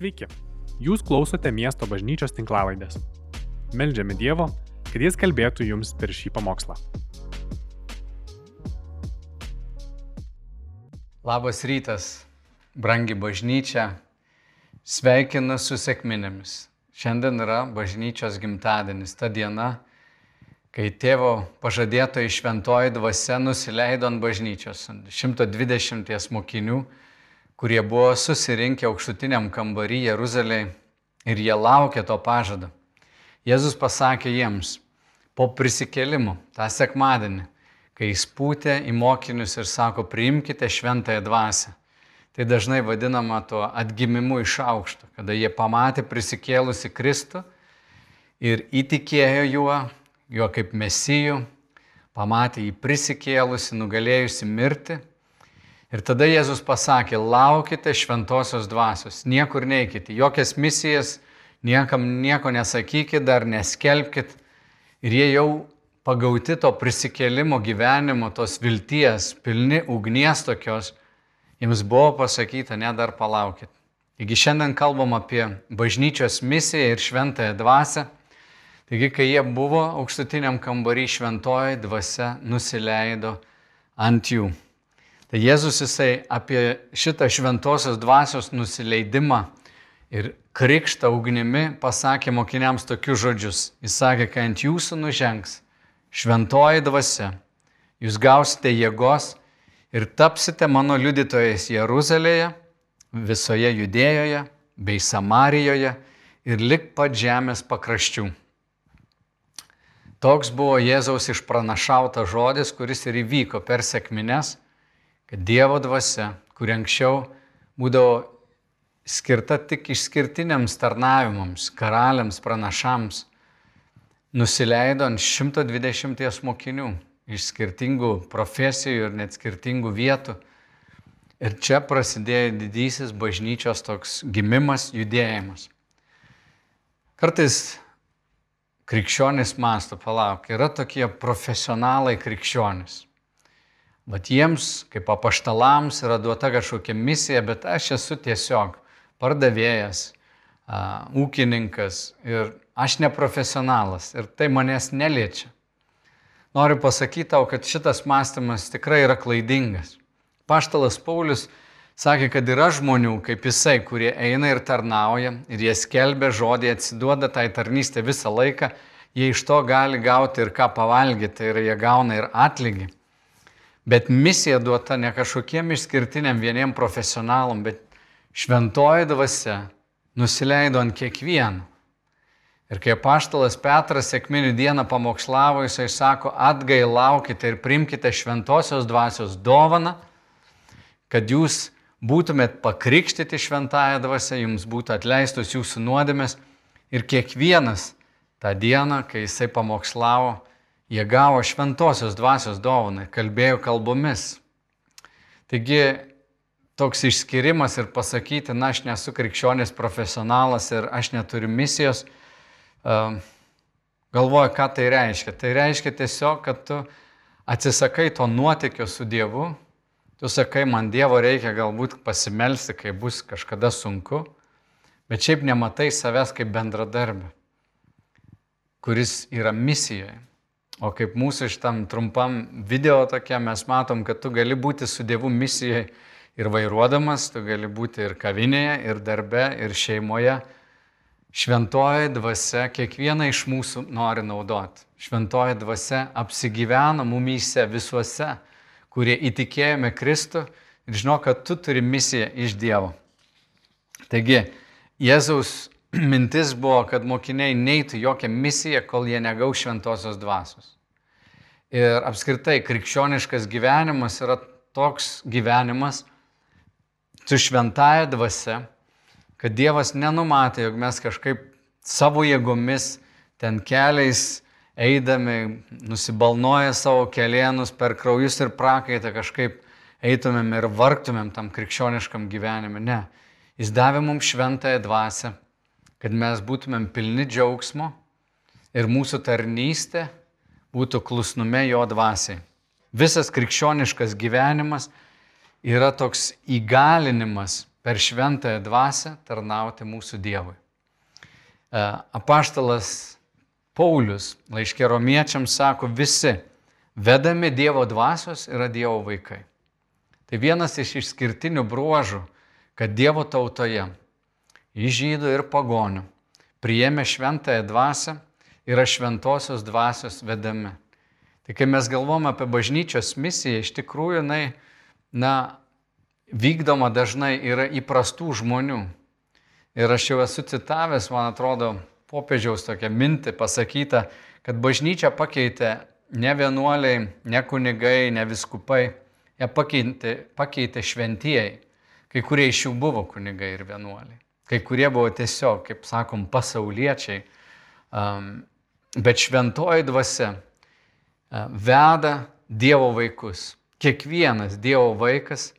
Sveiki, jūs klausote miesto bažnyčios tinklavaidės. Meldžiame Dievo, kad Jis kalbėtų jums per šį pamokslą. Labas rytas, brangi bažnyčia. Sveikinu su sėkminėmis. Šiandien yra bažnyčios gimtadienis, ta diena, kai tėvo pažadėtoji šventoji dvasia nusileido ant bažnyčios, ant 120 mokinių, kurie buvo susirinkę aukštutiniam kambarį Jeruzalėje ir jie laukė to pažado. Jėzus pasakė jiems po prisikelimo tą sekmadienį, kai jis pūtė į mokinius ir sako, priimkite šventąją dvasę. Tai dažnai vadinama tuo atgimimu iš aukšto, kada jie pamatė prisikėlusi Kristų ir įtikėjo juo, juo kaip mesijų, pamatė jį prisikėlusi, nugalėjusi mirti. Ir tada Jėzus pasakė, laukite šventosios dvasios, niekur neikite, jokias misijas, niekam nieko nesakykit, dar neskelbkit. Ir jie jau pagauti to prisikėlimo gyvenimo, tos vilties, pilni ugnies tokios, jiems buvo pasakyta, ne dar palaukit. Taigi šiandien kalbam apie bažnyčios misiją ir šventąją dvasę. Taigi, kai jie buvo aukštutiniam kambarį šventoji dvasia nusileido ant jų. Tai Jėzus jisai apie šitą šventosios dvasios nusileidimą ir krikštą ugnimi pasakė mokiniams tokius žodžius. Jis sakė, kai ant jūsų nužengs šventoji dvasia, jūs gausite jėgos ir tapsite mano liudytojais Jeruzalėje, visoje Judėjoje bei Samarijoje ir lik pat žemės pakraščių. Toks buvo Jėzaus išpranašautas žodis, kuris ir įvyko per sėkmines, kad Dievo dvasia, kuri anksčiau būdavo skirta tik išskirtiniams tarnavimams, karaliams, pranašams, nusileido ant 120 mokinių iš skirtingų profesijų ir net skirtingų vietų. Ir čia prasidėjo didysis bažnyčios toks gimimas, judėjimas. Kartais krikščionis masto, palauk, yra tokie profesionalai krikščionis. Bet jiems, kaip apaštalams, yra duota kažkokia misija, bet aš esu tiesiog pardavėjas, ūkininkas ir aš neprofesionalas ir tai manęs neliečia. Noriu pasakyti tau, kad šitas mąstymas tikrai yra klaidingas. Paštalas Paulius sakė, kad yra žmonių kaip jisai, kurie eina ir tarnauja ir jie skelbia žodį, atsiduoda tai tarnystė visą laiką, jie iš to gali gauti ir ką pavalgyti ir jie gauna ir atlygį. Bet misija duota ne kažkokiem išskirtiniam vieniem profesionalam, bet šventoji dvasia nusileido ant kiekvieno. Ir kai paštalas Petras sėkminių dieną pamokslavo, jisai sako, atgailaukite ir primkite šventosios dvasios dovaną, kad jūs būtumėt pakrikštyti šventąją dvasę, jums būtų atleistos jūsų nuodėmės. Ir kiekvienas tą dieną, kai jisai pamokslavo, jie gavo šventosios dvasios dovaną kalbėjo kalbomis. Taigi toks išskirimas ir pasakyti, na, aš nesu krikščionis profesionalas ir aš neturiu misijos, galvoja, ką tai reiškia. Tai reiškia tiesiog, kad tu atsisakai to nuotykio su Dievu, tu sakai, man Dievo reikia galbūt pasimelsti, kai bus kažkada sunku, bet šiaip nematai savęs kaip bendradarbį, kuris yra misijoje. O kaip mūsų šitam trumpam video tokia, mes matom, kad tu gali būti su Dievu misijoje ir vairuodamas, tu gali būti ir kavinėje, ir darbe, ir šeimoje Šventoji dvasia kiekvieną iš mūsų nori naudoti. Šventoji dvasia apsigyvena mumyse visuose, kurie įtikėjome Kristų ir žino, kad tu turi misiją iš Dievo. Taigi, Jėzaus mintis buvo, kad mokiniai neitų jokią misiją, kol jie negaus šventosios dvasios. Ir apskritai, krikščioniškas gyvenimas yra toks gyvenimas su šventaja dvasia, kad Dievas nenumatė, jog mes kažkaip savo jėgomis ten keliais eidami, nusibalnoję savo kelienus per kraujus ir prakaitą kažkaip eitumėm ir vargtumėm tam krikščioniškam gyvenime. Ne. Jis davė mums šventąją dvasę, kad mes būtumėm pilni džiaugsmo ir mūsų tarnystė būtų klusnume jo dvasiai. Visas krikščioniškas gyvenimas yra toks įgalinimas per šventąją dvasę tarnauti mūsų Dievui. E, apaštalas Paulius laiškė romiečiams sako, visi vedami Dievo dvasios yra Dievo vaikai. Tai vienas iš išskirtinių bruožų, kad Dievo tautoje, į žydų ir pagonių, priėmė šventąją dvasę, yra šventosios dvasios vedami. Tai kai mes galvom apie bažnyčios misiją, iš tikrųjų jinai, na, vykdoma dažnai yra įprastų žmonių. Ir aš jau esu citavęs, man atrodo, popiežiaus tokią mintį pasakytą, kad bažnyčia pakeitė ne vienuoliai, ne kunigai, ne viskupai, ją pakeitė, pakeitė šventieji. Kai kurie iš jų buvo kunigai ir vienuoliai. Kai kurie buvo tiesiog, kaip sakom, pasauliečiai. Um, bet šventoji dvasia uh, veda Dievo vaikus. Kiekvienas Dievo vaikas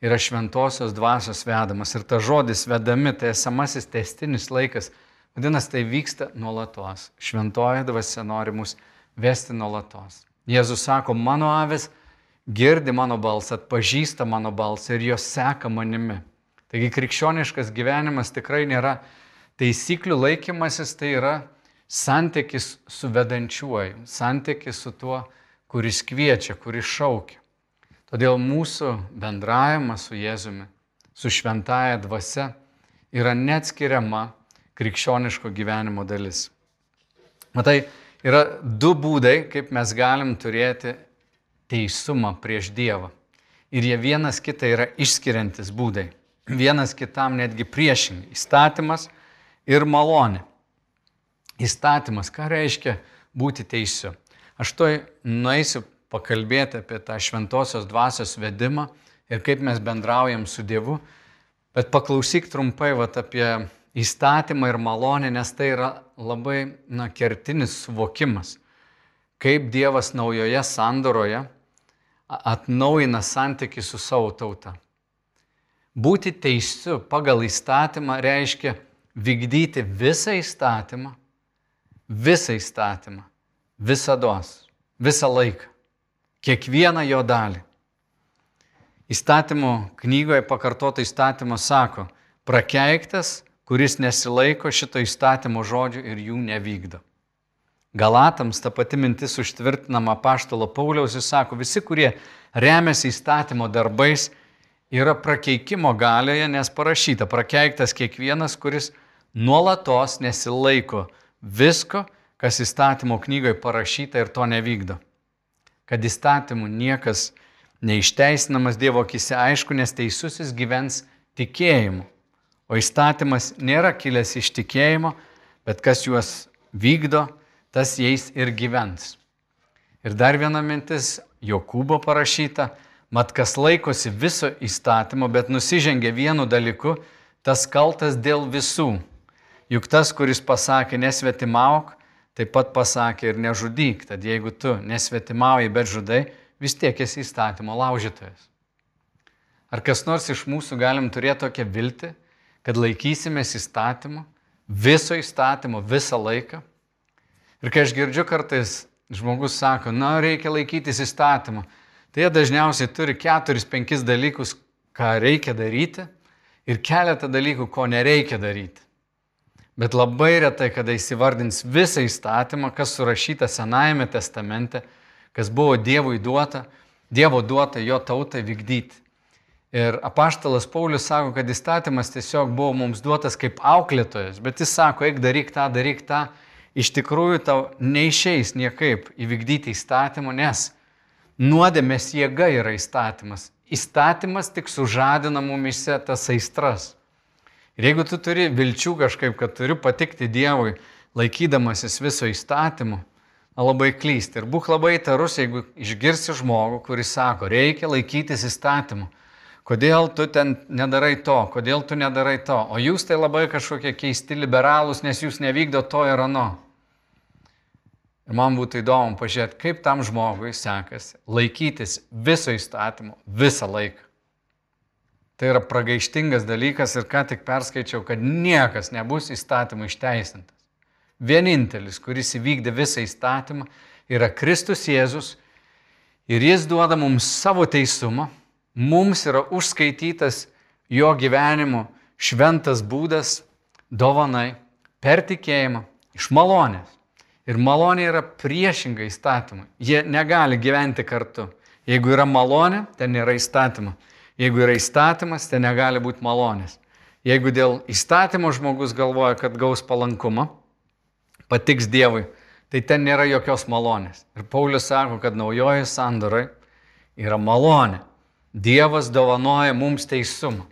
yra šventosios dvasios vedamas. Ir ta žodis vedami, tai esamasis testinis laikas. Vadinasi, tai vyksta nuolatos. Šventoji dvasia nori mus vesti nuolatos. Jėzus sako, mano avis girdi mano balsą, atpažįsta mano balsą ir jos seka manimi. Taigi krikščioniškas gyvenimas tikrai nėra taisyklių laikymasis, tai yra santykis su vedančiuoju, santykis su tuo, kuris kviečia, kuris šaukia. Todėl mūsų bendravimas su Jėzumi, su šventaja dvasia yra neatskiriama krikščioniško gyvenimo dalis. Matai, yra du būdai, kaip mes galim turėti teisumą prieš Dievą. Ir jie vienas kitą yra išskiriantis būdai. Vienas kitam netgi priešingai. Įstatymas ir malonė. Įstatymas, ką reiškia būti teisiu. Aš toj nueisiu pakalbėti apie tą šventosios dvasios vedimą ir kaip mes bendraujam su Dievu, bet paklausyk trumpai vat, apie įstatymą ir malonę, nes tai yra labai na, kertinis suvokimas, kaip Dievas naujoje sandoroje atnaujina santyki su savo tauta. Būti teisiu pagal įstatymą reiškia vykdyti visą įstatymą, visą įstatymą, visados, visą laiką, kiekvieną jo dalį. Įstatymo knygoje pakartoto įstatymo sako, prakeiktas, kuris nesilaiko šito įstatymo žodžių ir jų nevykdo. Galatams ta pati mintis užtvirtinama paštalo Pauliaus, jis sako, visi, kurie remiasi įstatymo darbais, yra prakeikimo galioje, nes parašyta, prakeiktas kiekvienas, kuris nuolatos nesilaiko visko, kas įstatymo knygoje parašyta ir to nevykdo. Kad įstatymų niekas neišteisinamas Dievo akise, aišku, nes teisusis gyvens tikėjimu. O įstatymas nėra kilęs iš tikėjimo, bet kas juos vykdo, tas jais ir gyvens. Ir dar viena mintis, Jokūbo parašyta, mat kas laikosi viso įstatymo, bet nusižengia vienu dalyku, tas kaltas dėl visų. Juk tas, kuris pasakė nesvetimauk, taip pat pasakė ir nežudyk. Tad jeigu tu nesvetimauji, bet žudai, vis tiek esi įstatymo laužytojas. Ar kas nors iš mūsų galim turėti tokią viltį, kad laikysimės įstatymo, viso įstatymo, visą laiką? Ir kai aš girdžiu kartais, žmogus sako, na, reikia laikytis įstatymą, tai jie dažniausiai turi keturis, penkis dalykus, ką reikia daryti ir keletą dalykų, ko nereikia daryti. Bet labai retai, kada įsivardins visą įstatymą, kas surašyta Senajame testamente, kas buvo Dievui duota, Dievo duota jo tautai vykdyti. Ir apaštalas Paulius sako, kad įstatymas tiesiog buvo mums duotas kaip auklėtojas, bet jis sako, eik daryk tą, daryk tą, iš tikrųjų tau neišeis niekaip įvykdyti įstatymą, nes nuodėmės jėga yra įstatymas. Įstatymas tik sužadina mumise tas aistras. Ir jeigu tu turi vilčių kažkaip, kad turiu patikti Dievui, laikydamasis viso įstatymu, labai klysti. Ir būk labai tarus, jeigu išgirsi žmogų, kuris sako, reikia laikytis įstatymu. Kodėl tu ten nedarai to, kodėl tu nedarai to, o jūs tai labai kažkokie keisti liberalūs, nes jūs nevykdo to ir ano. Ir man būtų įdomu pažiūrėti, kaip tam žmogui sekasi laikytis viso įstatymo visą laiką. Tai yra pragaištingas dalykas ir ką tik perskaičiau, kad niekas nebus įstatymų išteisintas. Vienintelis, kuris įvykdė visą įstatymą, yra Kristus Jėzus ir jis duoda mums savo teisumą, mums yra užskaitytas jo gyvenimo šventas būdas dovanai per tikėjimą iš malonės. Ir malonė yra priešinga įstatymui. Jie negali gyventi kartu. Jeigu yra malonė, ten nėra įstatymo. Jeigu yra įstatymas, ten negali būti malonės. Jeigu dėl įstatymo žmogus galvoja, kad gaus palankumą, patiks Dievui, tai ten nėra jokios malonės. Ir Paulius sako, kad naujoji sandorai yra malonė. Dievas dovanoja mums teisumą.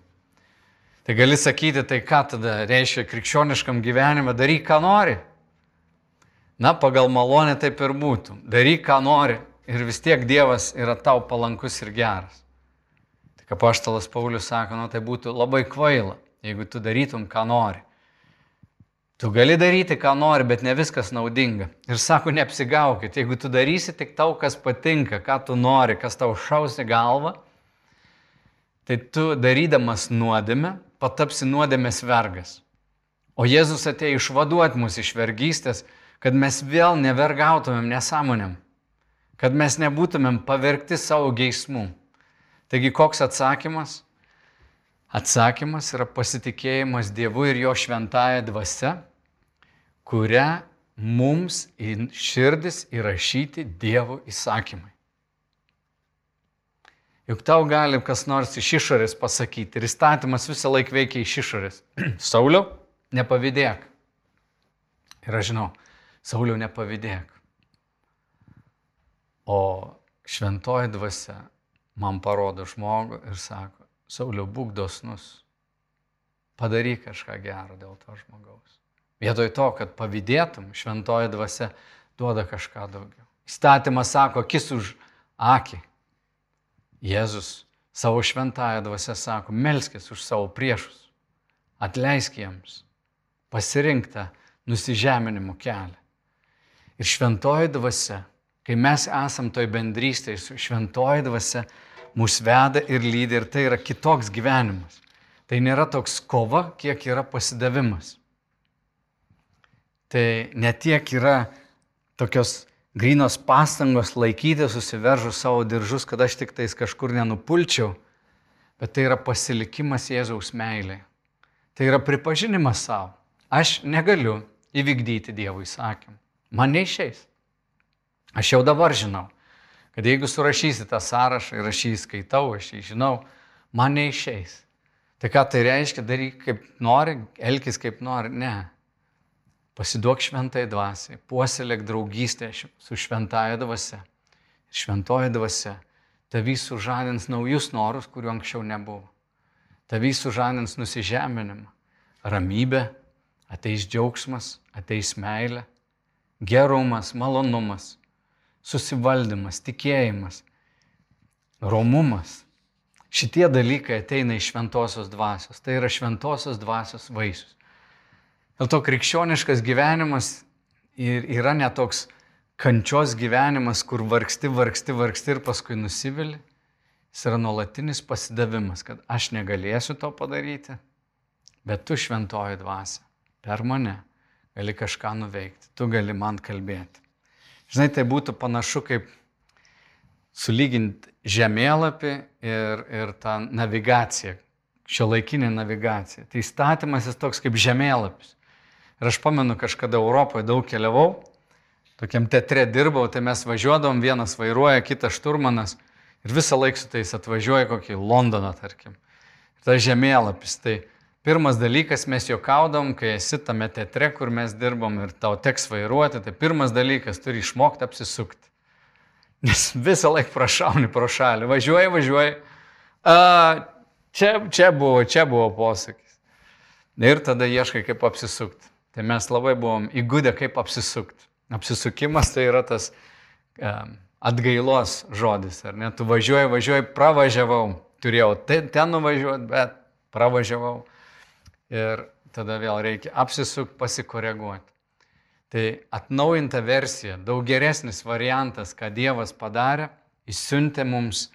Tai gali sakyti, tai ką tada reiškia krikščioniškam gyvenime, daryk, ką nori. Na, pagal malonę taip ir būtų. Daryk, ką nori ir vis tiek Dievas yra tau palankus ir geras. Tik apaštalas Paulius sako, nu tai būtų labai kvaila, jeigu tu darytum, ką nori. Tu gali daryti, ką nori, bet ne viskas naudinga. Ir sako, neapsigaukit, jeigu tu darysi tik tau, kas patinka, ką tu nori, kas tau šausi galvą, tai tu darydamas nuodėmę patapsi nuodėmės vergas. O Jėzus atėjo išvaduoti mus iš vergystės, kad mes vėl nevergautumėm nesąmonėm, kad mes nebūtumėm pavergti savo geismų. Taigi koks atsakymas? Atsakymas yra pasitikėjimas Dievu ir jo šventąją dvasę, kurią mums į širdis įrašyti Dievo įsakymai. Juk tau gali kas nors iš išorės pasakyti ir įstatymas visą laiką veikia iš išorės. Sauliau, nepavydėk. Ir aš žinau, Sauliau, nepavydėk. O šventoji dvasia man parodo žmogų ir sako, Sauliau, būk dosnus, padaryk kažką gero dėl to žmogaus. Vietoj to, kad pavydėtum, šventoji dvasia duoda kažką daugiau. Įstatymas sako, akis už akį Jėzus savo šventąją dvasę sako, melskis už savo priešus, atleisk jiems, pasirinktą nusižeminimo kelią. Ir šventoji dvasia, kai mes esam toj bendrystėje, šventoji dvasia mus veda ir lydi ir tai yra kitoks gyvenimas. Tai nėra toks kova, kiek yra pasidavimas. Tai netiek yra tokios grinos pastangos laikyti susiveržus savo diržus, kad aš tik tais kažkur nenupulčiau, bet tai yra pasilikimas Jėzaus meiliai. Tai yra pripažinimas savo. Aš negaliu įvykdyti Dievo įsakymą. Man neišeis. Aš jau dabar žinau, kad jeigu surašysi tą sąrašą ir aš jį skaitau, aš jį žinau, man neišeis. Tai ką tai reiškia, daryk kaip nori, elkis kaip nori. Ne. Pasiduok šventai dvasiai, puoselėk draugystę su šventaja dvasia. Šventoji dvasia tavy sužadins naujus norus, kuriuo anksčiau nebuvo. Tavy sužadins nusižeminimą, ramybę, ateis džiaugsmas, ateis meilė, gerumas, malonumas, susivaldymas, tikėjimas, romumas. Šitie dalykai ateina iš šventosios dvasios. Tai yra šventosios dvasios vaisius. Dėl to krikščioniškas gyvenimas yra netoks kančios gyvenimas, kur vargsti, vargsti, vargsti ir paskui nusivili. Jis yra nuolatinis pasidavimas, kad aš negalėsiu to padaryti, bet tu šventoji dvasia per mane gali kažką nuveikti, tu gali man kalbėti. Žinai, tai būtų panašu kaip sulyginti žemėlapį ir, ir tą navigaciją, šio laikinė navigacija. Tai įstatymas jis toks kaip žemėlapis. Ir aš pamenu, kažkada Europoje daug keliavau, tokiam teatre dirbau, tai mes važiuodavom, vienas vairuoja, kitas šturmanas ir visą laiką su tais atvažiuoja kokį Londoną, tarkim. Ir tas žemėlapis, tai pirmas dalykas mes juokaudom, kai esi tame teatre, kur mes dirbom ir tau teks vairuoti, tai pirmas dalykas turi išmokti apsisukti. Nes visą laiką prašauni pro šalį, važiuoji, važiuoji. A, čia, čia buvo, čia buvo posakis. Ir tada ieškai, kaip apsisukti. Tai mes labai buvom įgūdę, kaip apsisukti. Apsisukimas tai yra tas um, atgailos žodis, ar ne? Tu važiuoji, važiuoji, pravažiavau, turėjau ten, ten nuvažiuoti, bet pravažiavau. Ir tada vėl reikia apsisukti, pasikoreguoti. Tai atnaujinta versija, daug geresnis variantas, ką Dievas padarė, jis siuntė mums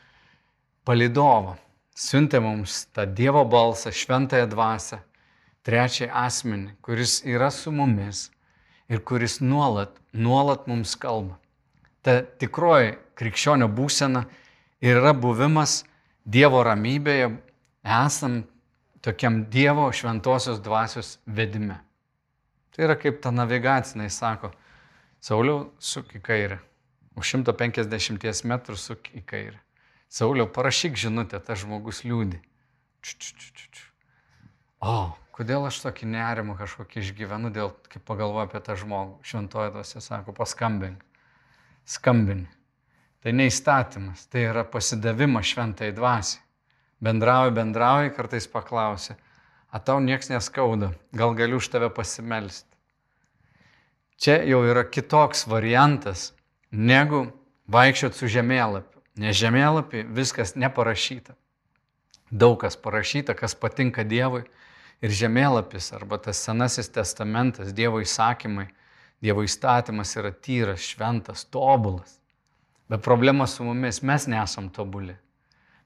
palidovą, siuntė mums tą Dievo balsą, šventąją dvasę, trečiai asmenį, kuris yra su mumis ir kuris nuolat, nuolat mums kalba. Ta tikroji krikščionio būsena yra buvimas Dievo ramybėje, esam tokiam Dievo šventosios dvasios vedime. Tai yra kaip ta navigacinai sako, Sauliau, suk į kairę. Už 150 metrų suk į kairę. Sauliau, parašyk žinutę, tas žmogus liūdi. Čiu, čiu, čiu, čiu. O, kodėl aš tokį nerimą kažkokį išgyvenu, dėl, kai pagalvoju apie tą žmogų. Šventoji dvasia sako, paskambink. Skambini. Tai ne įstatymas, tai yra pasidavimas šventai dvasiai. Bendrauji, bendrauji, kartais paklausi, a tau nieks neskauda, gal galiu už tave pasimelsti. Čia jau yra kitoks variantas negu vaikščiot su žemėlapiu, nes žemėlapį viskas neparašyta. Daug kas parašyta, kas patinka Dievui ir žemėlapis arba tas senasis testamentas, Dievo įsakymai, Dievo įstatymas yra tyras, šventas, tobulas. Bet problema su mumis, mes nesam tobuli.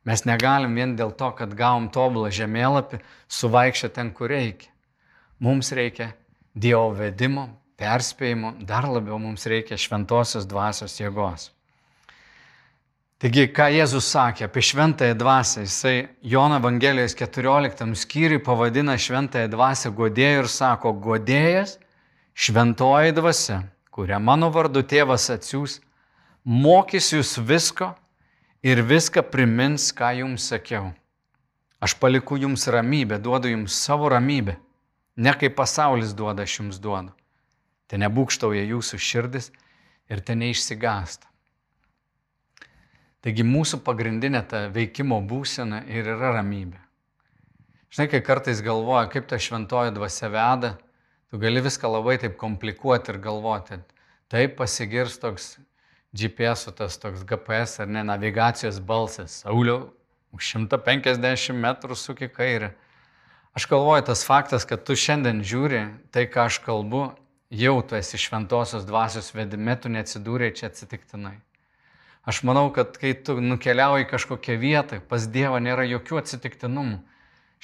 Mes negalim vien dėl to, kad gavom tobulą žemėlapį, suvaikščioti ten, kur reikia. Mums reikia Dievo vedimo, perspėjimų, dar labiau mums reikia šventosios dvasios jėgos. Taigi, ką Jėzus sakė apie šventąją dvasę, jisai Jono Evangelijos 14 skyriui pavadina šventąją dvasę godėju ir sako, godėjas, šventoji dvasia, kurią mano vardu tėvas atsiūs, mokys jūs visko ir viską primins, ką jums sakiau. Aš paliku jums ramybę, duodu jums savo ramybę, ne kaip pasaulis duoda, aš jums duodu te nebūkštauja jūsų širdis ir te neišsigąsta. Taigi mūsų pagrindinė ta veikimo būsena ir yra ramybė. Žinai, kai kartais galvoja, kaip ta šventoji dvasia veda, tu gali viską labai taip komplikuoti ir galvoti. Taip pasigirs toks GPS, tas toks GPS ar ne navigacijos balsas. Sauliau, už 150 metrų suki kairę. Aš galvoju, tas faktas, kad tu šiandien žiūri tai, ką aš kalbu, jau tu esi šventosios dvasios vedime, tu neatsidūrė čia atsitiktinai. Aš manau, kad kai tu nukeliauji kažkokią vietą, pas Dievą nėra jokių atsitiktinumų.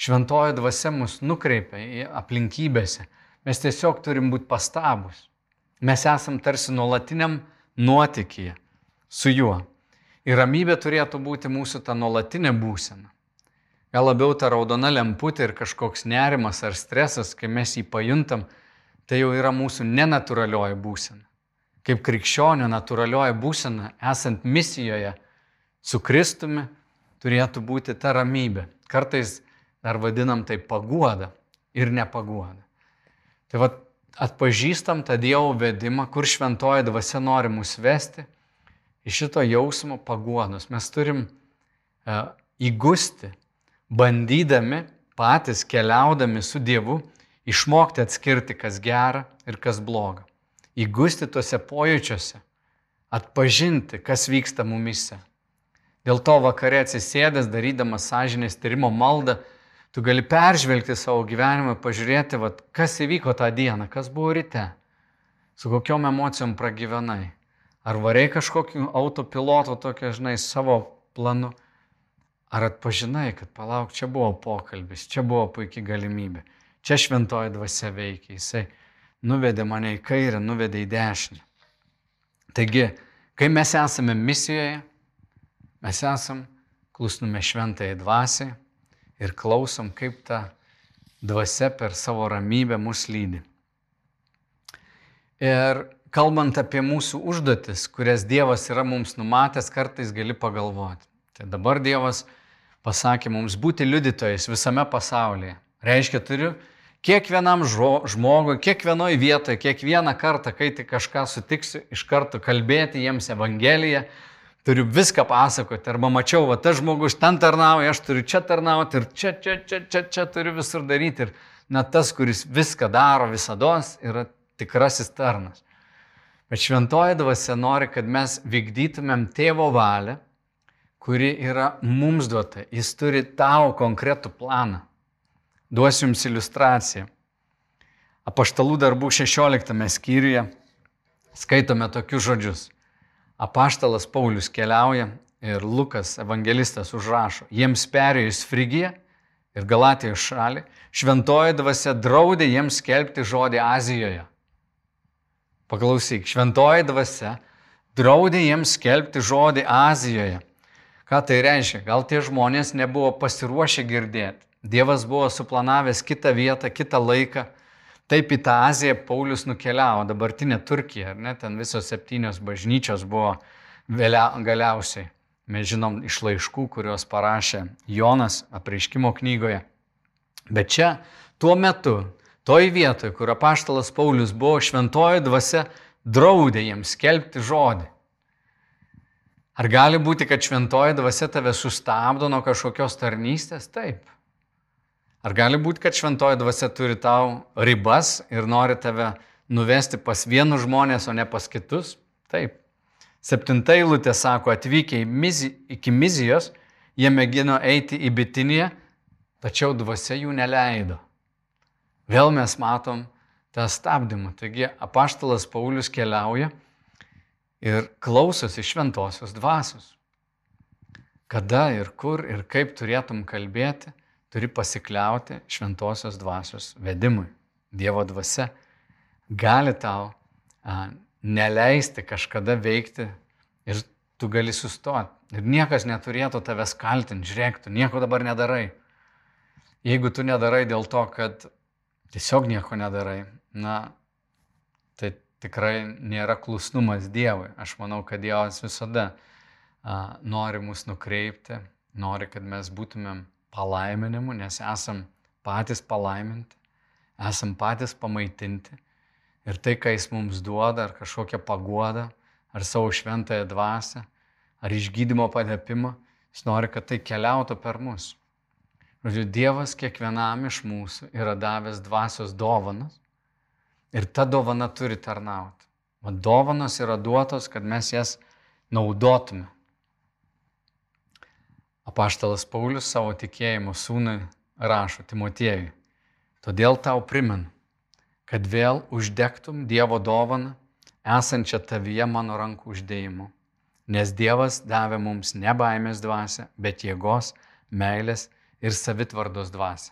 Šventoji dvasia mus nukreipia į aplinkybėse. Mes tiesiog turim būti pastabus. Mes esam tarsi nuolatiniam nuotikyje su juo. Ir ramybė turėtų būti mūsų ta nuolatinė būsena. Gal labiau ta raudona lemputė ir kažkoks nerimas ar stresas, kai mes jį pajuntam, tai jau yra mūsų nenaturalioji būsena. Kaip krikščionio natūralioji būsena, esant misijoje su Kristumi, turėtų būti ta ramybė. Kartais dar vadinam tai paguoda ir nepaguoda. Tai vad atpažįstam tą Dievo vedimą, kur šventoji dvasia nori mus vesti, iš šito jausmo paguodos. Mes turim uh, įgusti, bandydami patys keliaudami su Dievu, išmokti atskirti, kas gera ir kas bloga. Įgusti tuose pojūčiuose, atpažinti, kas vyksta mumise. Dėl to vakare atsisėdęs, darydamas sąžinės tyrimo maldą, tu gali peržvelgti savo gyvenimą, pažiūrėti, vat, kas įvyko tą dieną, kas buvo ryte, su kokiom emocijom pragyvenai. Ar variai kažkokiu autopilotu, tokia, žinai, savo planu, ar atpažinai, kad palauk, čia buvo pokalbis, čia buvo puikia galimybė. Čia šventoji dvasia veikia. Jisai nuvedė mane į kairę, nuvedė į dešinę. Taigi, kai mes esame misijoje, mes esam klusnume šventai dvasiai ir klausom, kaip ta dvasia per savo ramybę mus lydi. Ir kalbant apie mūsų užduotis, kurias Dievas yra mums numatęs, kartais gali pagalvoti. Tai dabar Dievas pasakė mums būti liudytojais visame pasaulyje. Reiškia, turiu kiekvienam žmogui, kiekvienoje vietoje, kiekvieną kartą, kai tik kažką sutiksiu, iš karto kalbėti jiems Evangeliją, turiu viską pasakoti. Arba mačiau, va, tas žmogus ten tarnauja, aš turiu čia tarnauti ir čia, čia, čia, čia, čia turiu visur daryti. Ir net tas, kuris viską daro visada, yra tikrasis tarnas. Bet šventoji dvasia nori, kad mes vykdytumėm tėvo valią, kuri yra mums duota. Jis turi tavo konkretų planą. Duosiu Jums iliustraciją. Apaštalų darbų 16 skyriuje skaitome tokius žodžius. Apaštalas Paulius keliauja ir Lukas evangelistas užrašo, jiems perėjus Frigiją ir Galatijos šalį, šventoji dvasia draudė jiems skelbti žodį Azijoje. Paklausyk, šventoji dvasia draudė jiems skelbti žodį Azijoje. Ką tai reiškia? Gal tie žmonės nebuvo pasiruošę girdėti Dievas buvo suplanavęs kitą vietą, kitą laiką. Taip į tą Aziją Paulius nukeliavo, dabartinė Turkija, ne, ten visos septynios bažnyčios buvo vėlia, galiausiai. Mes žinom iš laiškų, kuriuos parašė Jonas apreiškimo knygoje. Bet čia tuo metu, toj vietoje, kur apaštalas Paulius buvo, šventoji dvasia draudė jiems skelbti žodį. Ar gali būti, kad šventoji dvasia tave sustabdo nuo kažkokios tarnystės? Taip. Ar gali būti, kad šventoji dvasia turi tau ribas ir nori tave nuvesti pas vienus žmonės, o ne pas kitus? Taip. Septinta eilutė sako, atvykę mizi, iki Mizijos, jie mėgino eiti į Bitiniją, tačiau dvasia jų neleido. Vėl mes matom tą stabdymą. Taigi apaštalas Paulius keliauja ir klausosi šventosios dvasios. Kada ir kur ir kaip turėtum kalbėti, turi pasikliauti šventosios dvasios vedimui. Dievo dvasia gali tau a, neleisti kažkada veikti ir tu gali sustoti. Ir niekas neturėtų tavęs kaltinti, žiūrėk, tu nieko dabar nedarai. Jeigu tu nedarai dėl to, kad tiesiog nieko nedarai, na, tai tikrai nėra klusnumas Dievui. Aš manau, kad Dievas visada a, nori mus nukreipti, nori, kad mes būtumėm palaiminimu, nes esam patys palaiminti, esam patys pamaitinti. Ir tai, ką Jis mums duoda, ar kažkokią paguodą, ar savo šventąją dvasę, ar išgydymo padėpimą, Jis nori, kad tai keliautų per mus. Žodžiu, Dievas kiekvienam iš mūsų yra davęs dvasios dovanas Ir ta dovana turi tarnauti. O dovanos yra duotos, kad mes jas naudotume. Apaštalas Paulius savo tikėjimo sūnui rašo Timotiejui. Todėl tau primenu, kad vėl uždegtum Dievo dovaną, esančią tavyje mano rankų uždėjimu. Nes Dievas davė mums ne baimės dvasę, bet jėgos, meilės ir savitvardos dvasę.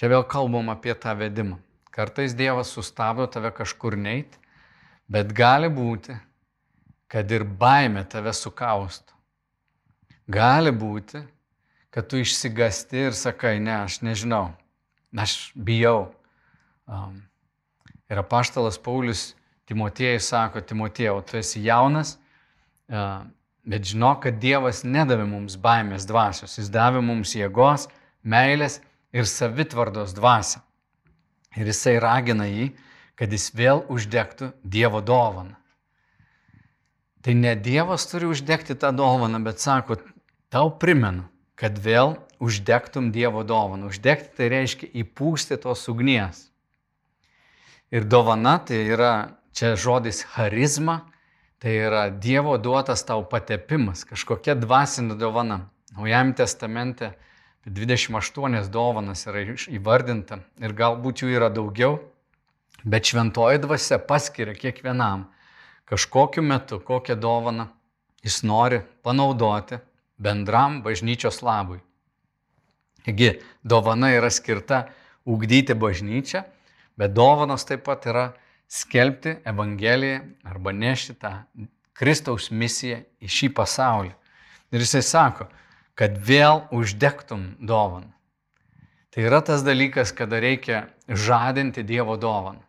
Čia vėl kalbam apie tą vedimą. Kartais Dievas sustabdo tave kažkur neit, bet gali būti, kad ir baime tave sukaustų. Gali būti, kad tu išsigasti ir sakai, ne, aš nežinau, aš bijau. Um, ir apaštalas Paulius Timotiejai sako, Timotiejau, tu esi jaunas, uh, bet žinok, kad Dievas nedavė mums baimės dvasios, jis davė mums jėgos, meilės ir savitvardos dvasią. Ir jisai ragina jį, kad jis vėl uždegtų Dievo dovaną. Tai ne Dievas turi uždegti tą dovaną, bet sako, tau primenu, kad vėl uždegtum Dievo dovaną. Uždegti tai reiškia įpūsti tos ugnies. Ir dovana tai yra, čia žodis charizma, tai yra Dievo duotas tau patepimas, kažkokia dvasinė dovana. Naujajame testamente 28 dovanas yra įvardinta ir galbūt jų yra daugiau, bet šventoji dvasia paskiria kiekvienam kažkokiu metu, kokią dovaną jis nori panaudoti bendram bažnyčios labui. Taigi, dovana yra skirta ugdyti bažnyčią, bet dovanos taip pat yra skelbti Evangeliją arba nešti tą Kristaus misiją į šį pasaulį. Ir jisai sako, kad vėl uždegtum dovaną. Tai yra tas dalykas, kada reikia žadinti Dievo dovaną.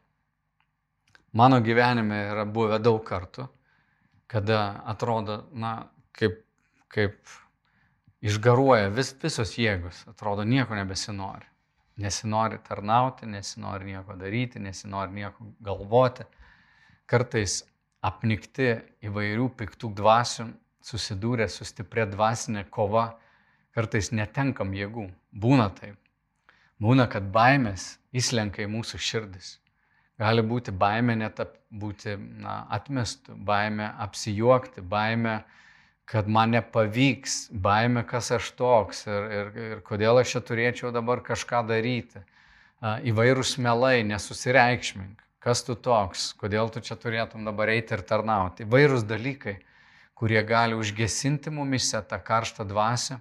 Mano gyvenime yra buvę daug kartų, kada atrodo, na, kaip, kaip išgaruoja vis, visos jėgos, atrodo, nieko nebesinori. Nesinori tarnauti, nesinori nieko daryti, nesinori nieko galvoti. Kartais apnikti įvairių piktų dvasių susidūrę su stipria dvasinė kova, kartais netenkam jėgų. Būna taip. Būna, kad baimės įslenka į mūsų širdis. Gali būti baimė net būti na, atmestų, baimė apsijuokti, baimė, kad man nepavyks, baimė, kas aš toks ir, ir, ir kodėl aš čia turėčiau dabar kažką daryti. Įvairūs melai, nesusireikšmink, kas tu toks, kodėl tu čia turėtum dabar eiti ir tarnauti. Įvairūs dalykai kurie gali užgesinti mumise tą karštą dvasę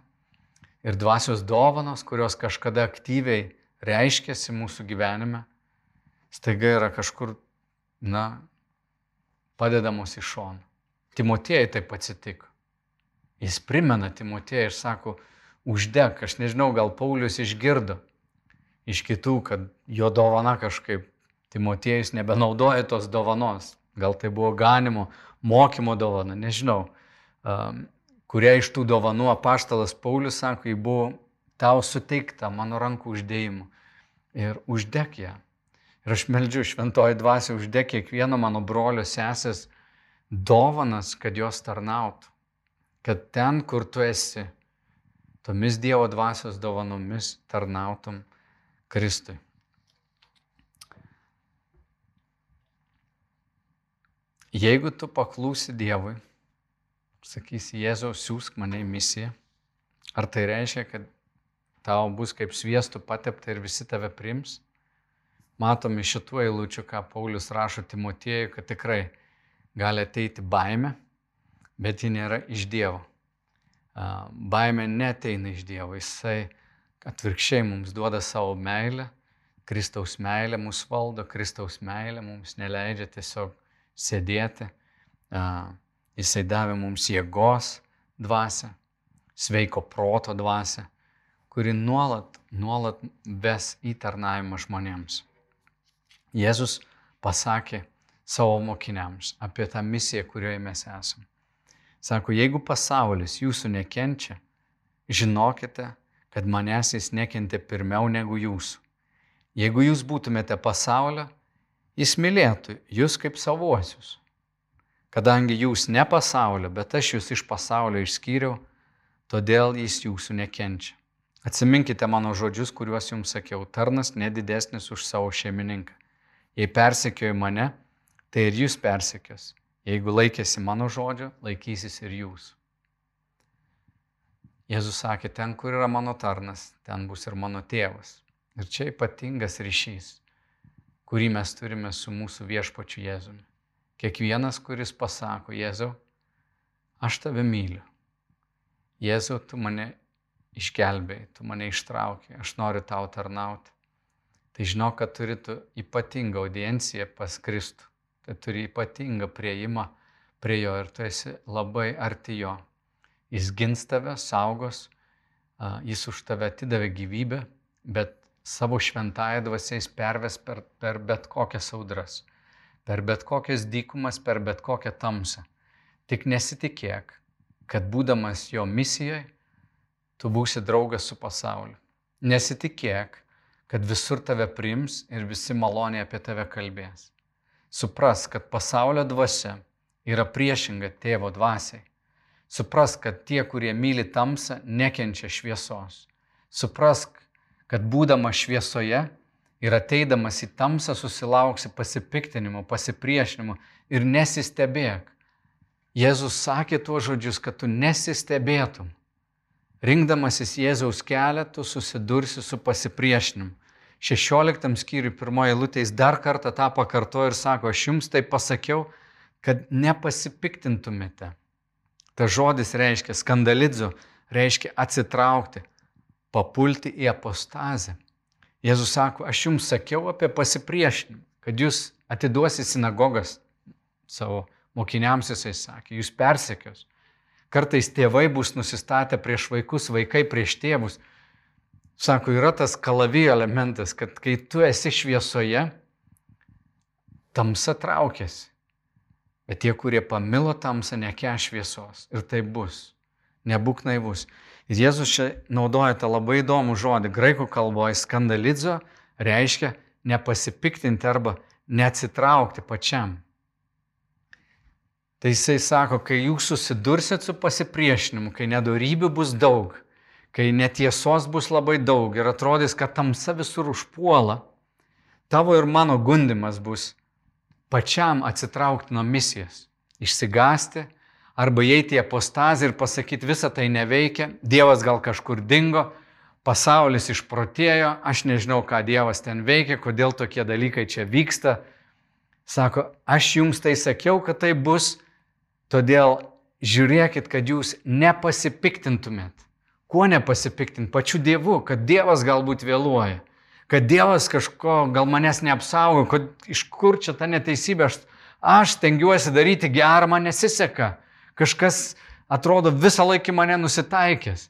ir dvasios dovanos, kurios kažkada aktyviai reiškėsi mūsų gyvenime, staiga yra kažkur, na, padedamos į šoną. Timotėjai taip atsitiko. Jis primena Timotėjai ir sako, uždek. Aš nežinau, gal Paulius išgirdo iš kitų, kad jo dovana kažkaip, Timotiejus nebenaudoja tos dovanos. Gal tai buvo ganimo, mokymo dovana, nežinau. Um, kuria iš tų dovanų apaštalas Paulius sako, jį buvo tau suteikta mano rankų uždėjimu. Ir uždek ją. Ir aš meldžiu šventoji dvasia, uždek kiekvieno mano brolio sesės dovanas, kad jos tarnautų. Kad ten, kur tu esi, tomis Dievo dvasios dovanomis tarnautum Kristui. Jeigu tu paklūsi Dievui, sakysi, Jėzau, siūsk mane į misiją, ar tai reiškia, kad tau bus kaip sviestų patepta ir visi tave prims? Matom iš šitų eilučių, ką Paulius rašo Timotiejui, kad tikrai gali ateiti baime, bet ji nėra iš Dievo. Baime neteina iš Dievo, jisai atvirkščiai mums duoda savo meilę, Kristaus meilė mus valdo, Kristaus meilė mums neleidžia tiesiog sėdėti. Jisai davė mums jėgos dvasę, sveiko proto dvasę, kuri nuolat, nuolat ves į tarnavimą žmonėms. Jėzus pasakė savo mokiniams apie tą misiją, kurioje mes esame. Sako, jeigu pasaulis jūsų nekenčia, žinokite, kad manęs jis nekentė pirmiau negu jūsų. Jeigu jūs būtumėte pasaulio, jis mylėtų jūs kaip savuosius. Kadangi jūs ne pasaulio, bet aš jūs iš pasaulio išskyriau, todėl jis jūsų nekenčia. Atsiminkite mano žodžius, kuriuos jums sakiau, tarnas nedidesnis už savo šeimininką. Jei persekiojo mane, tai ir jūs persekios. Jeigu laikėsi mano žodžio, laikysis ir jūs. Jėzus sakė, ten, kur yra mano tarnas, ten bus ir mano tėvas. Ir čia ypatingas ryšys kurį mes turime su mūsų viešpačiu Jėzumi. Kiekvienas, kuris pasako, Jėzau, aš tave myliu. Jėzau, tu mane išgelbėjai, tu mane ištraukė, aš noriu tau tarnauti. Tai žinok, kad turi tu ypatingą audienciją pas Kristų. Tai turi ypatingą prieimą prie jo ir tu esi labai arti jo. Jis gins tave, saugos, jis už tave atidavė gyvybę, bet savo šventąją dvasiais perves per, per bet kokias audras, per bet kokias dykumas, per bet kokią tamsą. Tik nesitikėk, kad būdamas jo misijoje, tu būsi draugas su pasauliu. Nesitikėk, kad visur tave priims ir visi maloniai apie tave kalbės. Supras, kad pasaulio dvasia yra priešinga tėvo dvasiai. Supras, kad tie, kurie myli tamsą, nekenčia šviesos. Suprask, kad būdamas šviesoje ir ateidamas į tamsą susilauksi pasipiktinimo, pasipriešinimo ir nesistebėk. Jėzus sakė tuos žodžius, kad tu nesistebėtum. Rinkdamasis Jėzaus kelią, tu susidursi su pasipriešinimu. 16 skyriui pirmoje lūtės dar kartą tą pakartojo ir sako, aš jums tai pasakiau, kad nepasipiktintumėte. Ta žodis reiškia skandalidzo, reiškia atsitraukti, papulti į apostazę. Jėzus sako, aš jums sakiau apie pasipriešinimą, kad jūs atiduosi sinagogas savo mokiniams, jisai sakė, jūs persekios. Kartais tėvai bus nusistatę prieš vaikus, vaikai prieš tėvus. Sako, yra tas kalavijo elementas, kad kai tu esi šviesoje, tamsa traukiasi. Bet tie, kurie pamilo tamsą, neke šviesos. Ir tai bus. Nebūk naivus. Ir Jėzus čia naudoja tą labai įdomų žodį. Graikų kalboje skandalidzo reiškia nepasipiktinti arba neatsitraukti pačiam. Tai jisai sako, kai jūs susidursit su pasipriešinimu, kai nedarybių bus daug, kai netiesos bus labai daug ir atrodys, kad tamsa visur užpuola, tavo ir mano gundimas bus pačiam atsitraukti nuo misijos, išsigasti, arba įeiti į apostazę ir pasakyti, visa tai neveikia, Dievas gal kažkur dingo, pasaulis išprotėjo, aš nežinau, ką Dievas ten veikia, kodėl tokie dalykai čia vyksta. Sako, aš jums tai sakiau, kad tai bus, todėl žiūrėkit, kad jūs nepasipiktintumėt. Kuo nepasipiktinti? Pačiu Dievu, kad Dievas galbūt vėluoja, kad Dievas kažko gal manęs neapsaugo, kad iš kur čia ta neteisybė, aš, aš tengiuosi daryti gerą, man nesiseka. Kažkas atrodo visą laikį mane nusitaikęs.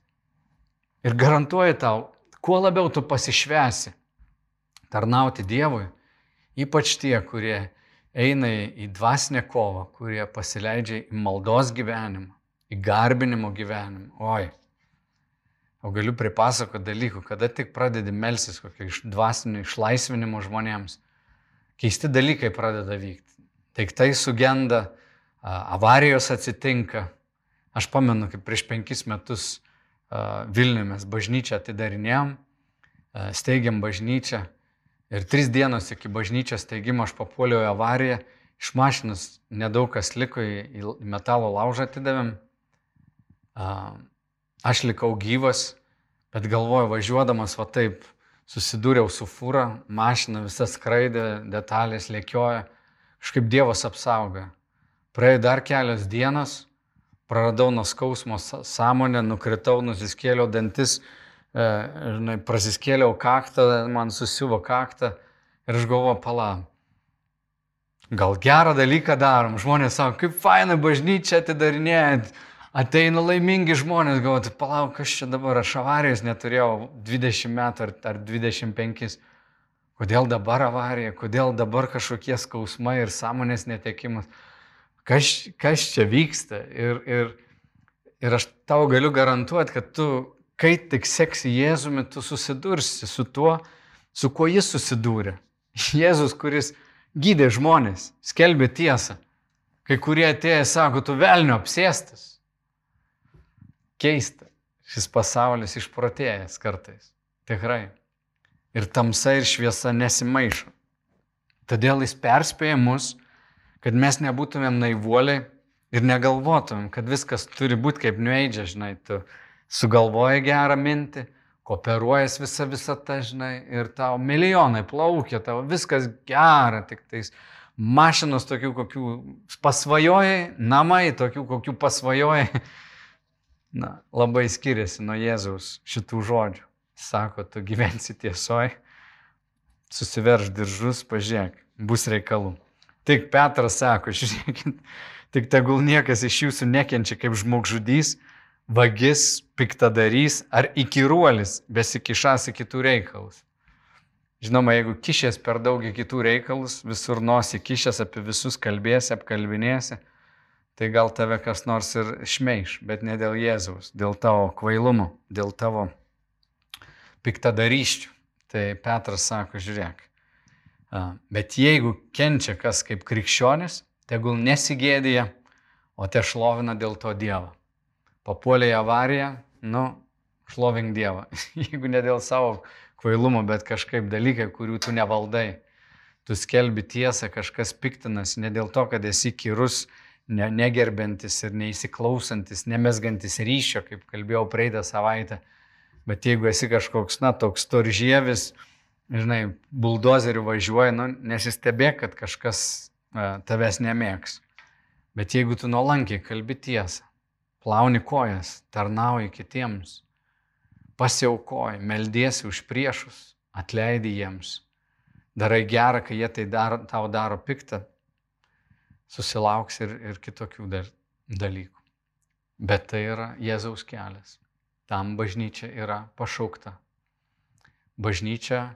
Ir garantuoju tau, kuo labiau tu pasišvesi tarnauti Dievui, ypač tie, kurie eina į dvasinę kovą, kurie pasileidžia į maldos gyvenimą, į garbinimo gyvenimą. Oi. O galiu pripasakoti dalykų, kada tik pradedi melsis kokio iš dvasinio išlaisvinimo žmonėms. Keisti dalykai pradeda vykti. Daiktai sugenda, avarijos atsitinka. Aš pamenu, kaip prieš penkis metus Vilniuje mes bažnyčią atidarinėjom, steigiam bažnyčią ir tris dienos iki bažnyčios steigimo aš papuoliau į avariją, iš mašinos nedaug kas liko į metalo laužą atidavėm. Aš likau gyvas, bet galvoju, važiuodamas va taip, susidūriau su fūra, mašina visa skraidė, detalės lėkioja, kažkaip Dievas apsauga. Praėjo dar kelios dienos, praradau nuo skausmo sąmonę, nukritau, nusiskėliau dantis, e, žinai, prasiskėliau kaktą, man susiuvo kaktą ir aš galvoju, pala, gal gerą dalyką darom, žmonės sako, kaip faina bažnyčia atidarinėjant, ateina laimingi žmonės, galvoju, palauk, kas čia dabar, aš avarijos neturėjau 20 metų ar, ar 25. Kodėl dabar avarija, kodėl dabar kažkokie skausmai ir sąmonės netekimas kas, kas čia vyksta. Ir, ir, ir aš tau galiu garantuoti, kad tu, kai tik seksi Jėzumi, tu susidursi su tuo, su kuo jis susidūrė. Jėzus, kuris gydė žmonės, skelbė tiesą. Kai kurie atėjo, sako, tu velnio apsėstas. Keista. Šis pasaulis išprotėjęs kartais. Tikrai. Ir tamsa ir šviesa nesimaišo. Todėl jis perspėja mus, kad mes nebūtumėm naivuoliai ir negalvotumėm, kad viskas turi būti kaip nueidžia, žinai, tu sugalvoji gerą mintį, kooperuojas visą visą tą, žinai, ir tau milijonai plaukia, tau viskas gera, tik tais mašinos tokių, kokių pasvajojai, namai tokių, kokių pasvajojai. Na, labai skiriasi nuo Jėzaus šitų žodžių. Sako, tu gyvensi tiesoji, susiverž diržus, pažiūrėk, bus reikalų. Tik Petras sako, žiūrėkit, tik tegul niekas iš jūsų nekenčia kaip žmogžudys, vagis, piktadarys ar įkyruolis, besikišas į kitų reikalus. Žinoma, jeigu kišės per daug į kitų reikalus, visur nosi kišės apie visus kalbėsi, apkalbinėsi, tai gal tave kas nors ir šmeiš, bet ne dėl Jėzaus, dėl tavo kvailumo, dėl tavo piktadaryščių. Tai Petras sako, žiūrėk, Bet jeigu kenčia kas kaip krikščionis, tegul nesigėdėja, o te šlovina dėl to Dievą. Papuolė į avariją, nu, šlovink Dievą. jeigu ne dėl savo kvailumo, bet kažkaip dalykai, kurių tu nevaldai. Tu skelbi tiesą, kažkas piktinas, ne dėl to, kad esi kyrus, ne, negerbiantis ir neįsiklausantis, nemesgantis ryšio, kaip kalbėjau praeitą savaitę. Bet jeigu esi kažkoks, na, toks toržievis, žinai, buldozeriu važiuoji, nu, nesistebėk, kad kažkas a, tavęs nemėgs. Bet jeigu tu nuolankiai kalbi tiesą, plauni kojas, tarnauji kitiems, pasiaukoji, meldiesi už priešus, atleidi jiems, darai gerą, kai jie tai daro, tau daro piktą, susilauks ir, ir kitokių dalykų. Bet tai yra Jėzaus kelias. Tam bažnyčia yra pašaukta. Bažnyčia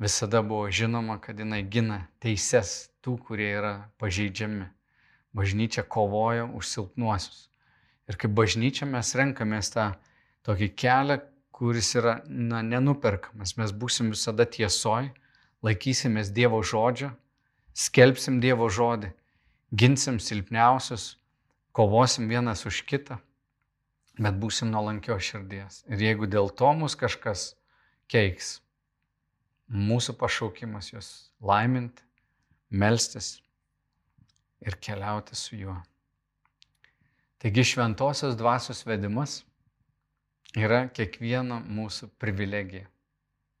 visada buvo žinoma, kad jinai gina teises tų, kurie yra pažeidžiami. Bažnyčia kovoja už silpnuosius. Ir kaip bažnyčia mes renkamės tą tokį kelią, kuris yra na, nenuperkamas. Mes būsim visada tiesoj, laikysimės Dievo žodžio, skelbsim Dievo žodį, ginsim silpniausius, kovosim vienas už kitą, bet būsim nuolankio širdies. Ir jeigu dėl to mus kažkas keiks, mūsų pašaukimas juos laiminti, melstis ir keliauti su juo. Taigi šventosios dvasios vedimas yra kiekvieno mūsų privilegija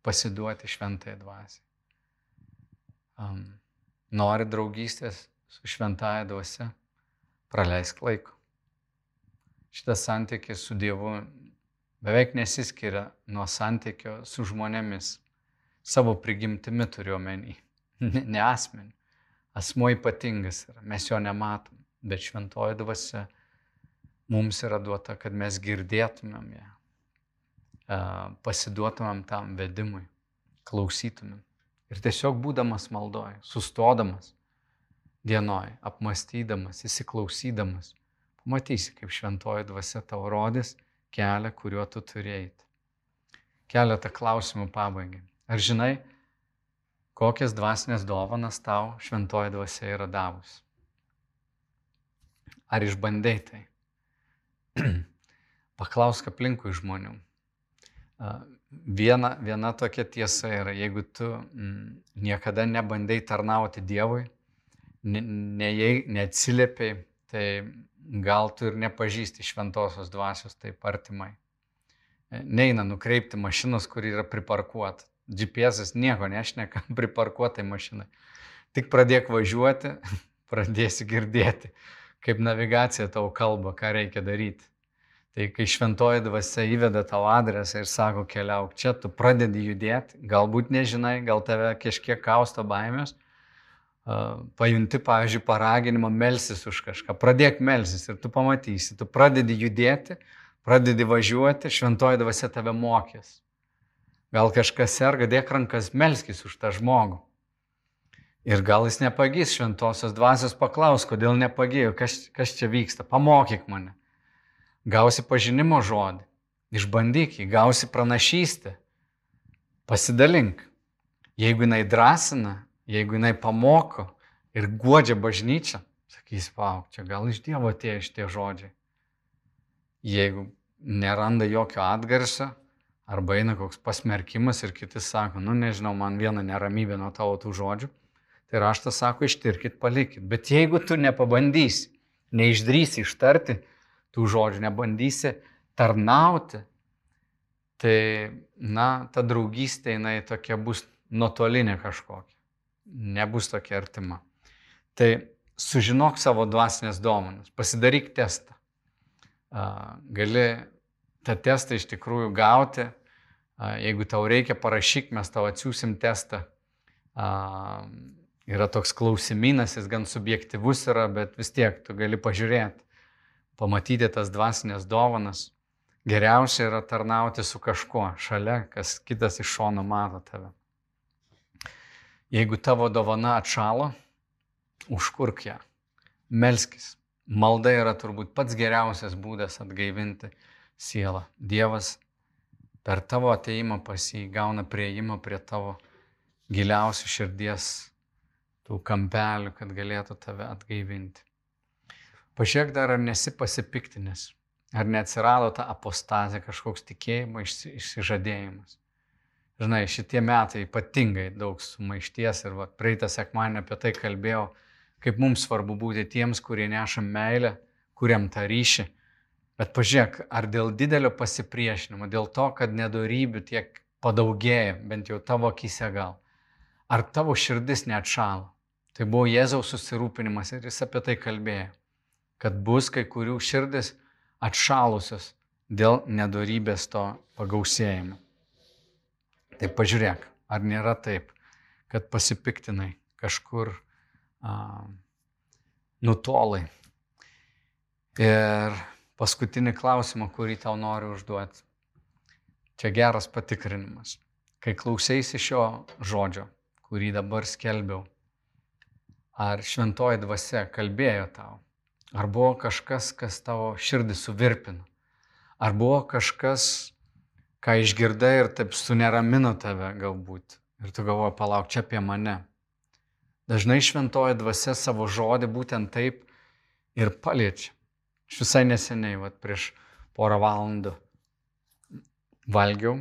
pasiduoti šventai dvasiai. Um, nori draugystės su šventaja dvasia, praleisk laiko. Šitas santykis su Dievu beveik nesiskiria nuo santykio su žmonėmis savo prigimtimi turiu omeny, ne, ne asmenį. Asmo ypatingas yra, mes jo nematom, bet šventoji dvasia mums yra duota, kad mes girdėtumėm ją, pasiduotumėm tam vedimui, klausytumėm. Ir tiesiog būdamas maldoj, sustodamas dienoj, apmastydamas, įsiklausydamas, pamatysi, kaip šventoji dvasia tau rodys kelią, kuriuo tu turėjai. Keletą klausimų pabaigai. Ar žinai, kokias dvasinės dovanas tau šventoji dvasia yra davus? Ar išbandai tai? Paklausk aplinkui žmonių. Viena, viena tokia tiesa yra, jeigu tu mm, niekada nebandai tarnauti Dievui, ne, ne, neatsiliepiai, tai gal tu ir nepažįsti šventosios dvasios taip artimai. E, neina nukreipti mašinos, kur yra priparkuota. GPS nieko nešneka priparkuotai mašinai. Tik pradėk važiuoti, pradėsi girdėti, kaip navigacija tau kalba, ką reikia daryti. Tai kai šventoji dvasia įveda tavo adresą ir sako keliauk čia, tu pradedi judėti, galbūt nežinai, gal tave kažkiek kausto baimės, pajunti, pavyzdžiui, paraginimą melsis už kažką, pradėk melsis ir tu pamatysi, tu pradedi judėti, pradedi važiuoti, šventoji dvasia tave mokys. Gal kažkas serga, dėk rankas, melskis už tą žmogų. Ir gal jis nepagys šventosios dvasios, paklaus, kodėl nepagėjo, kas, kas čia vyksta, pamokyk mane gausi pažinimo žodį, išbandyk jį, gausi pranašystę, pasidalink. Jeigu jinai drąsina, jeigu jinai pamoko ir godžia bažnyčią, sakys, pauk, čia gal iš Dievo tie iš tie žodžiai. Jeigu neranda jokio atgarsio, arba eina koks pasmerkimas ir kiti sako, nu nežinau, man viena neramybė nuo tavo tų žodžių, tai raštas sako, ištirkit, palikit. Bet jeigu tu nepabandysi, neišdrysi ištarti, tų žodžių, nebandysi tarnauti, tai, na, ta draugystė, jinai tokia bus nuotolinė kažkokia, nebus tokia artima. Tai sužinok savo dvasinės duomenis, pasidaryk testą. Gali tą testą iš tikrųjų gauti, jeigu tau reikia, parašyk, mes tau atsiūsim testą. Yra toks klausimynas, jis gan subjektivus yra, bet vis tiek tu gali pažiūrėti pamatyti tas dvasinės dovanas. Geriausia yra tarnauti su kažkuo šalia, kas kitas iš šono mato tave. Jeigu tavo dovana atšalo, užkurk ją, melskis. Malda yra turbūt pats geriausias būdas atgaivinti sielą. Dievas per tavo ateimą pas jį gauna prieimą prie tavo giliausių širdies tų kampelių, kad galėtų tave atgaivinti. Pažiūrėk dar, ar nesi pasipiktinęs, ar neatsirado ta apostazė, kažkoks tikėjimo išsižadėjimas. Žinai, šitie metai ypatingai daug sumaišties ir va, praeitą sekmanį apie tai kalbėjau, kaip mums svarbu būti tiems, kurie neša meilę, kuriam tą ryšį. Bet pažiūrėk, ar dėl didelio pasipriešinimo, dėl to, kad nedarybių tiek padaugėja, bent jau tavo akise gal, ar tavo širdis neatšalo. Tai buvo Jėzaus susirūpinimas ir jis apie tai kalbėjo kad bus kai kurių širdis atšalusios dėl nedorybės to pagausėjimo. Tai pažiūrėk, ar nėra taip, kad pasipiktinai kažkur a, nutolai. Ir paskutinį klausimą, kurį tau noriu užduoti. Čia geras patikrinimas. Kai klausėsi šio žodžio, kurį dabar skelbiau, ar šventoji dvasia kalbėjo tau, Ar buvo kažkas, kas tavo širdį suvirpino? Ar buvo kažkas, ką išgirdai ir taip suneramino tave galbūt? Ir tu galvoji, palauk, čia apie mane. Dažnai šventoji dvasia savo žodį būtent taip ir paliečia. Aš visai neseniai, vat, prieš porą valandų valgiau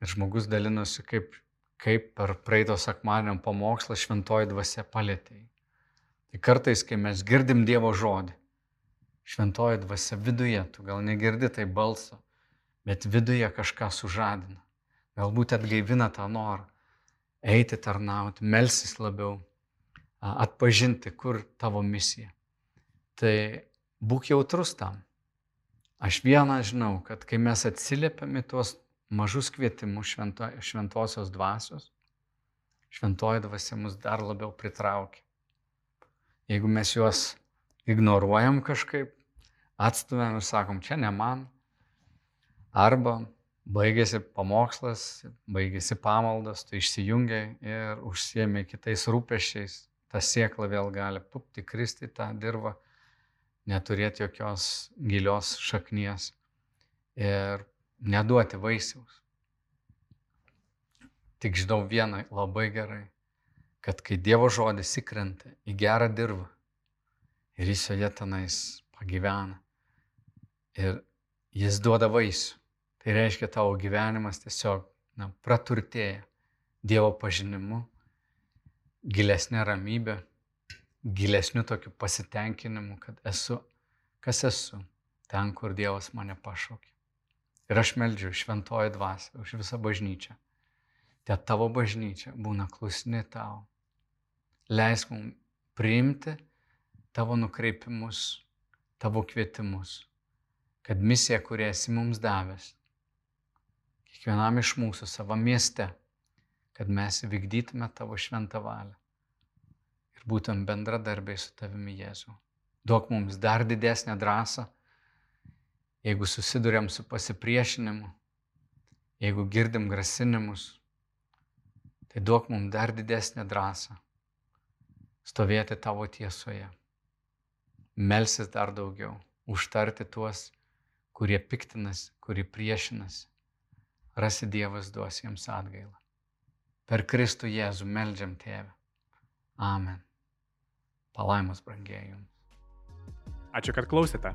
ir žmogus dalinosi, kaip, kaip per praeito sekmadienio pamokslą šventoji dvasia palėtė. Tai kartais, kai mes girdim Dievo žodį, šventoji dvasia viduje, tu gal negirdi tai balso, bet viduje kažką sužadina. Galbūt atgaivina tą norą eiti tarnauti, melsis labiau, atpažinti, kur tavo misija. Tai būk jautrus tam. Aš vieną žinau, kad kai mes atsiliepiam į tuos mažus kvietimus švento, šventosios dvasios, šventoji dvasia mus dar labiau pritraukia. Jeigu mes juos ignoruojam kažkaip, atstumiam ir sakom, čia ne man, arba baigėsi pamokslas, baigėsi pamaldas, tu išsijungiai ir užsiemi kitais rūpešiais, ta siekla vėl gali pupti, kristi tą dirvą, neturėti jokios gilios šaknies ir neduoti vaisiaus. Tik žinau vieną labai gerai, kad kai Dievo žodis įkrenta į gerą dirvą ir jis joje tenais pagyvena ir jis duoda vaisių, Tai reiškia, tavo gyvenimas tiesiog na, praturtėja Dievo pažinimu, gilesnė ramybė, gilesniu tokiu pasitenkinimu, kad esu, kas esu, ten, kur Dievas mane pašaukė. Ir aš meldžiu šventoji dvasia už visą bažnyčią. Te tavo bažnyčia būna klusni tau. Leisk mums priimti tavo nukreipimus, tavo kvietimus, kad misija, kurią esi mums davęs, kiekvienam iš mūsų savo mieste, kad mes vykdytume tavo šventą valią ir būtum bendradarbiai su tavimi Jėzu. Duok mums dar didesnę drąsą, jeigu susidurėm su pasipriešinimu, jeigu girdim grasinimus, tai duok mums dar didesnę drąsą stovėti tavo tiesoje, melsis dar daugiau, užtarti tuos, kurie piktinas, kurie priešinasi rasi Dievas duos jiems atgailą. Per Kristų Jėzų melžiam tėvę. Amen. Palaimus brangieji jums. Ačiū, kad klausėte.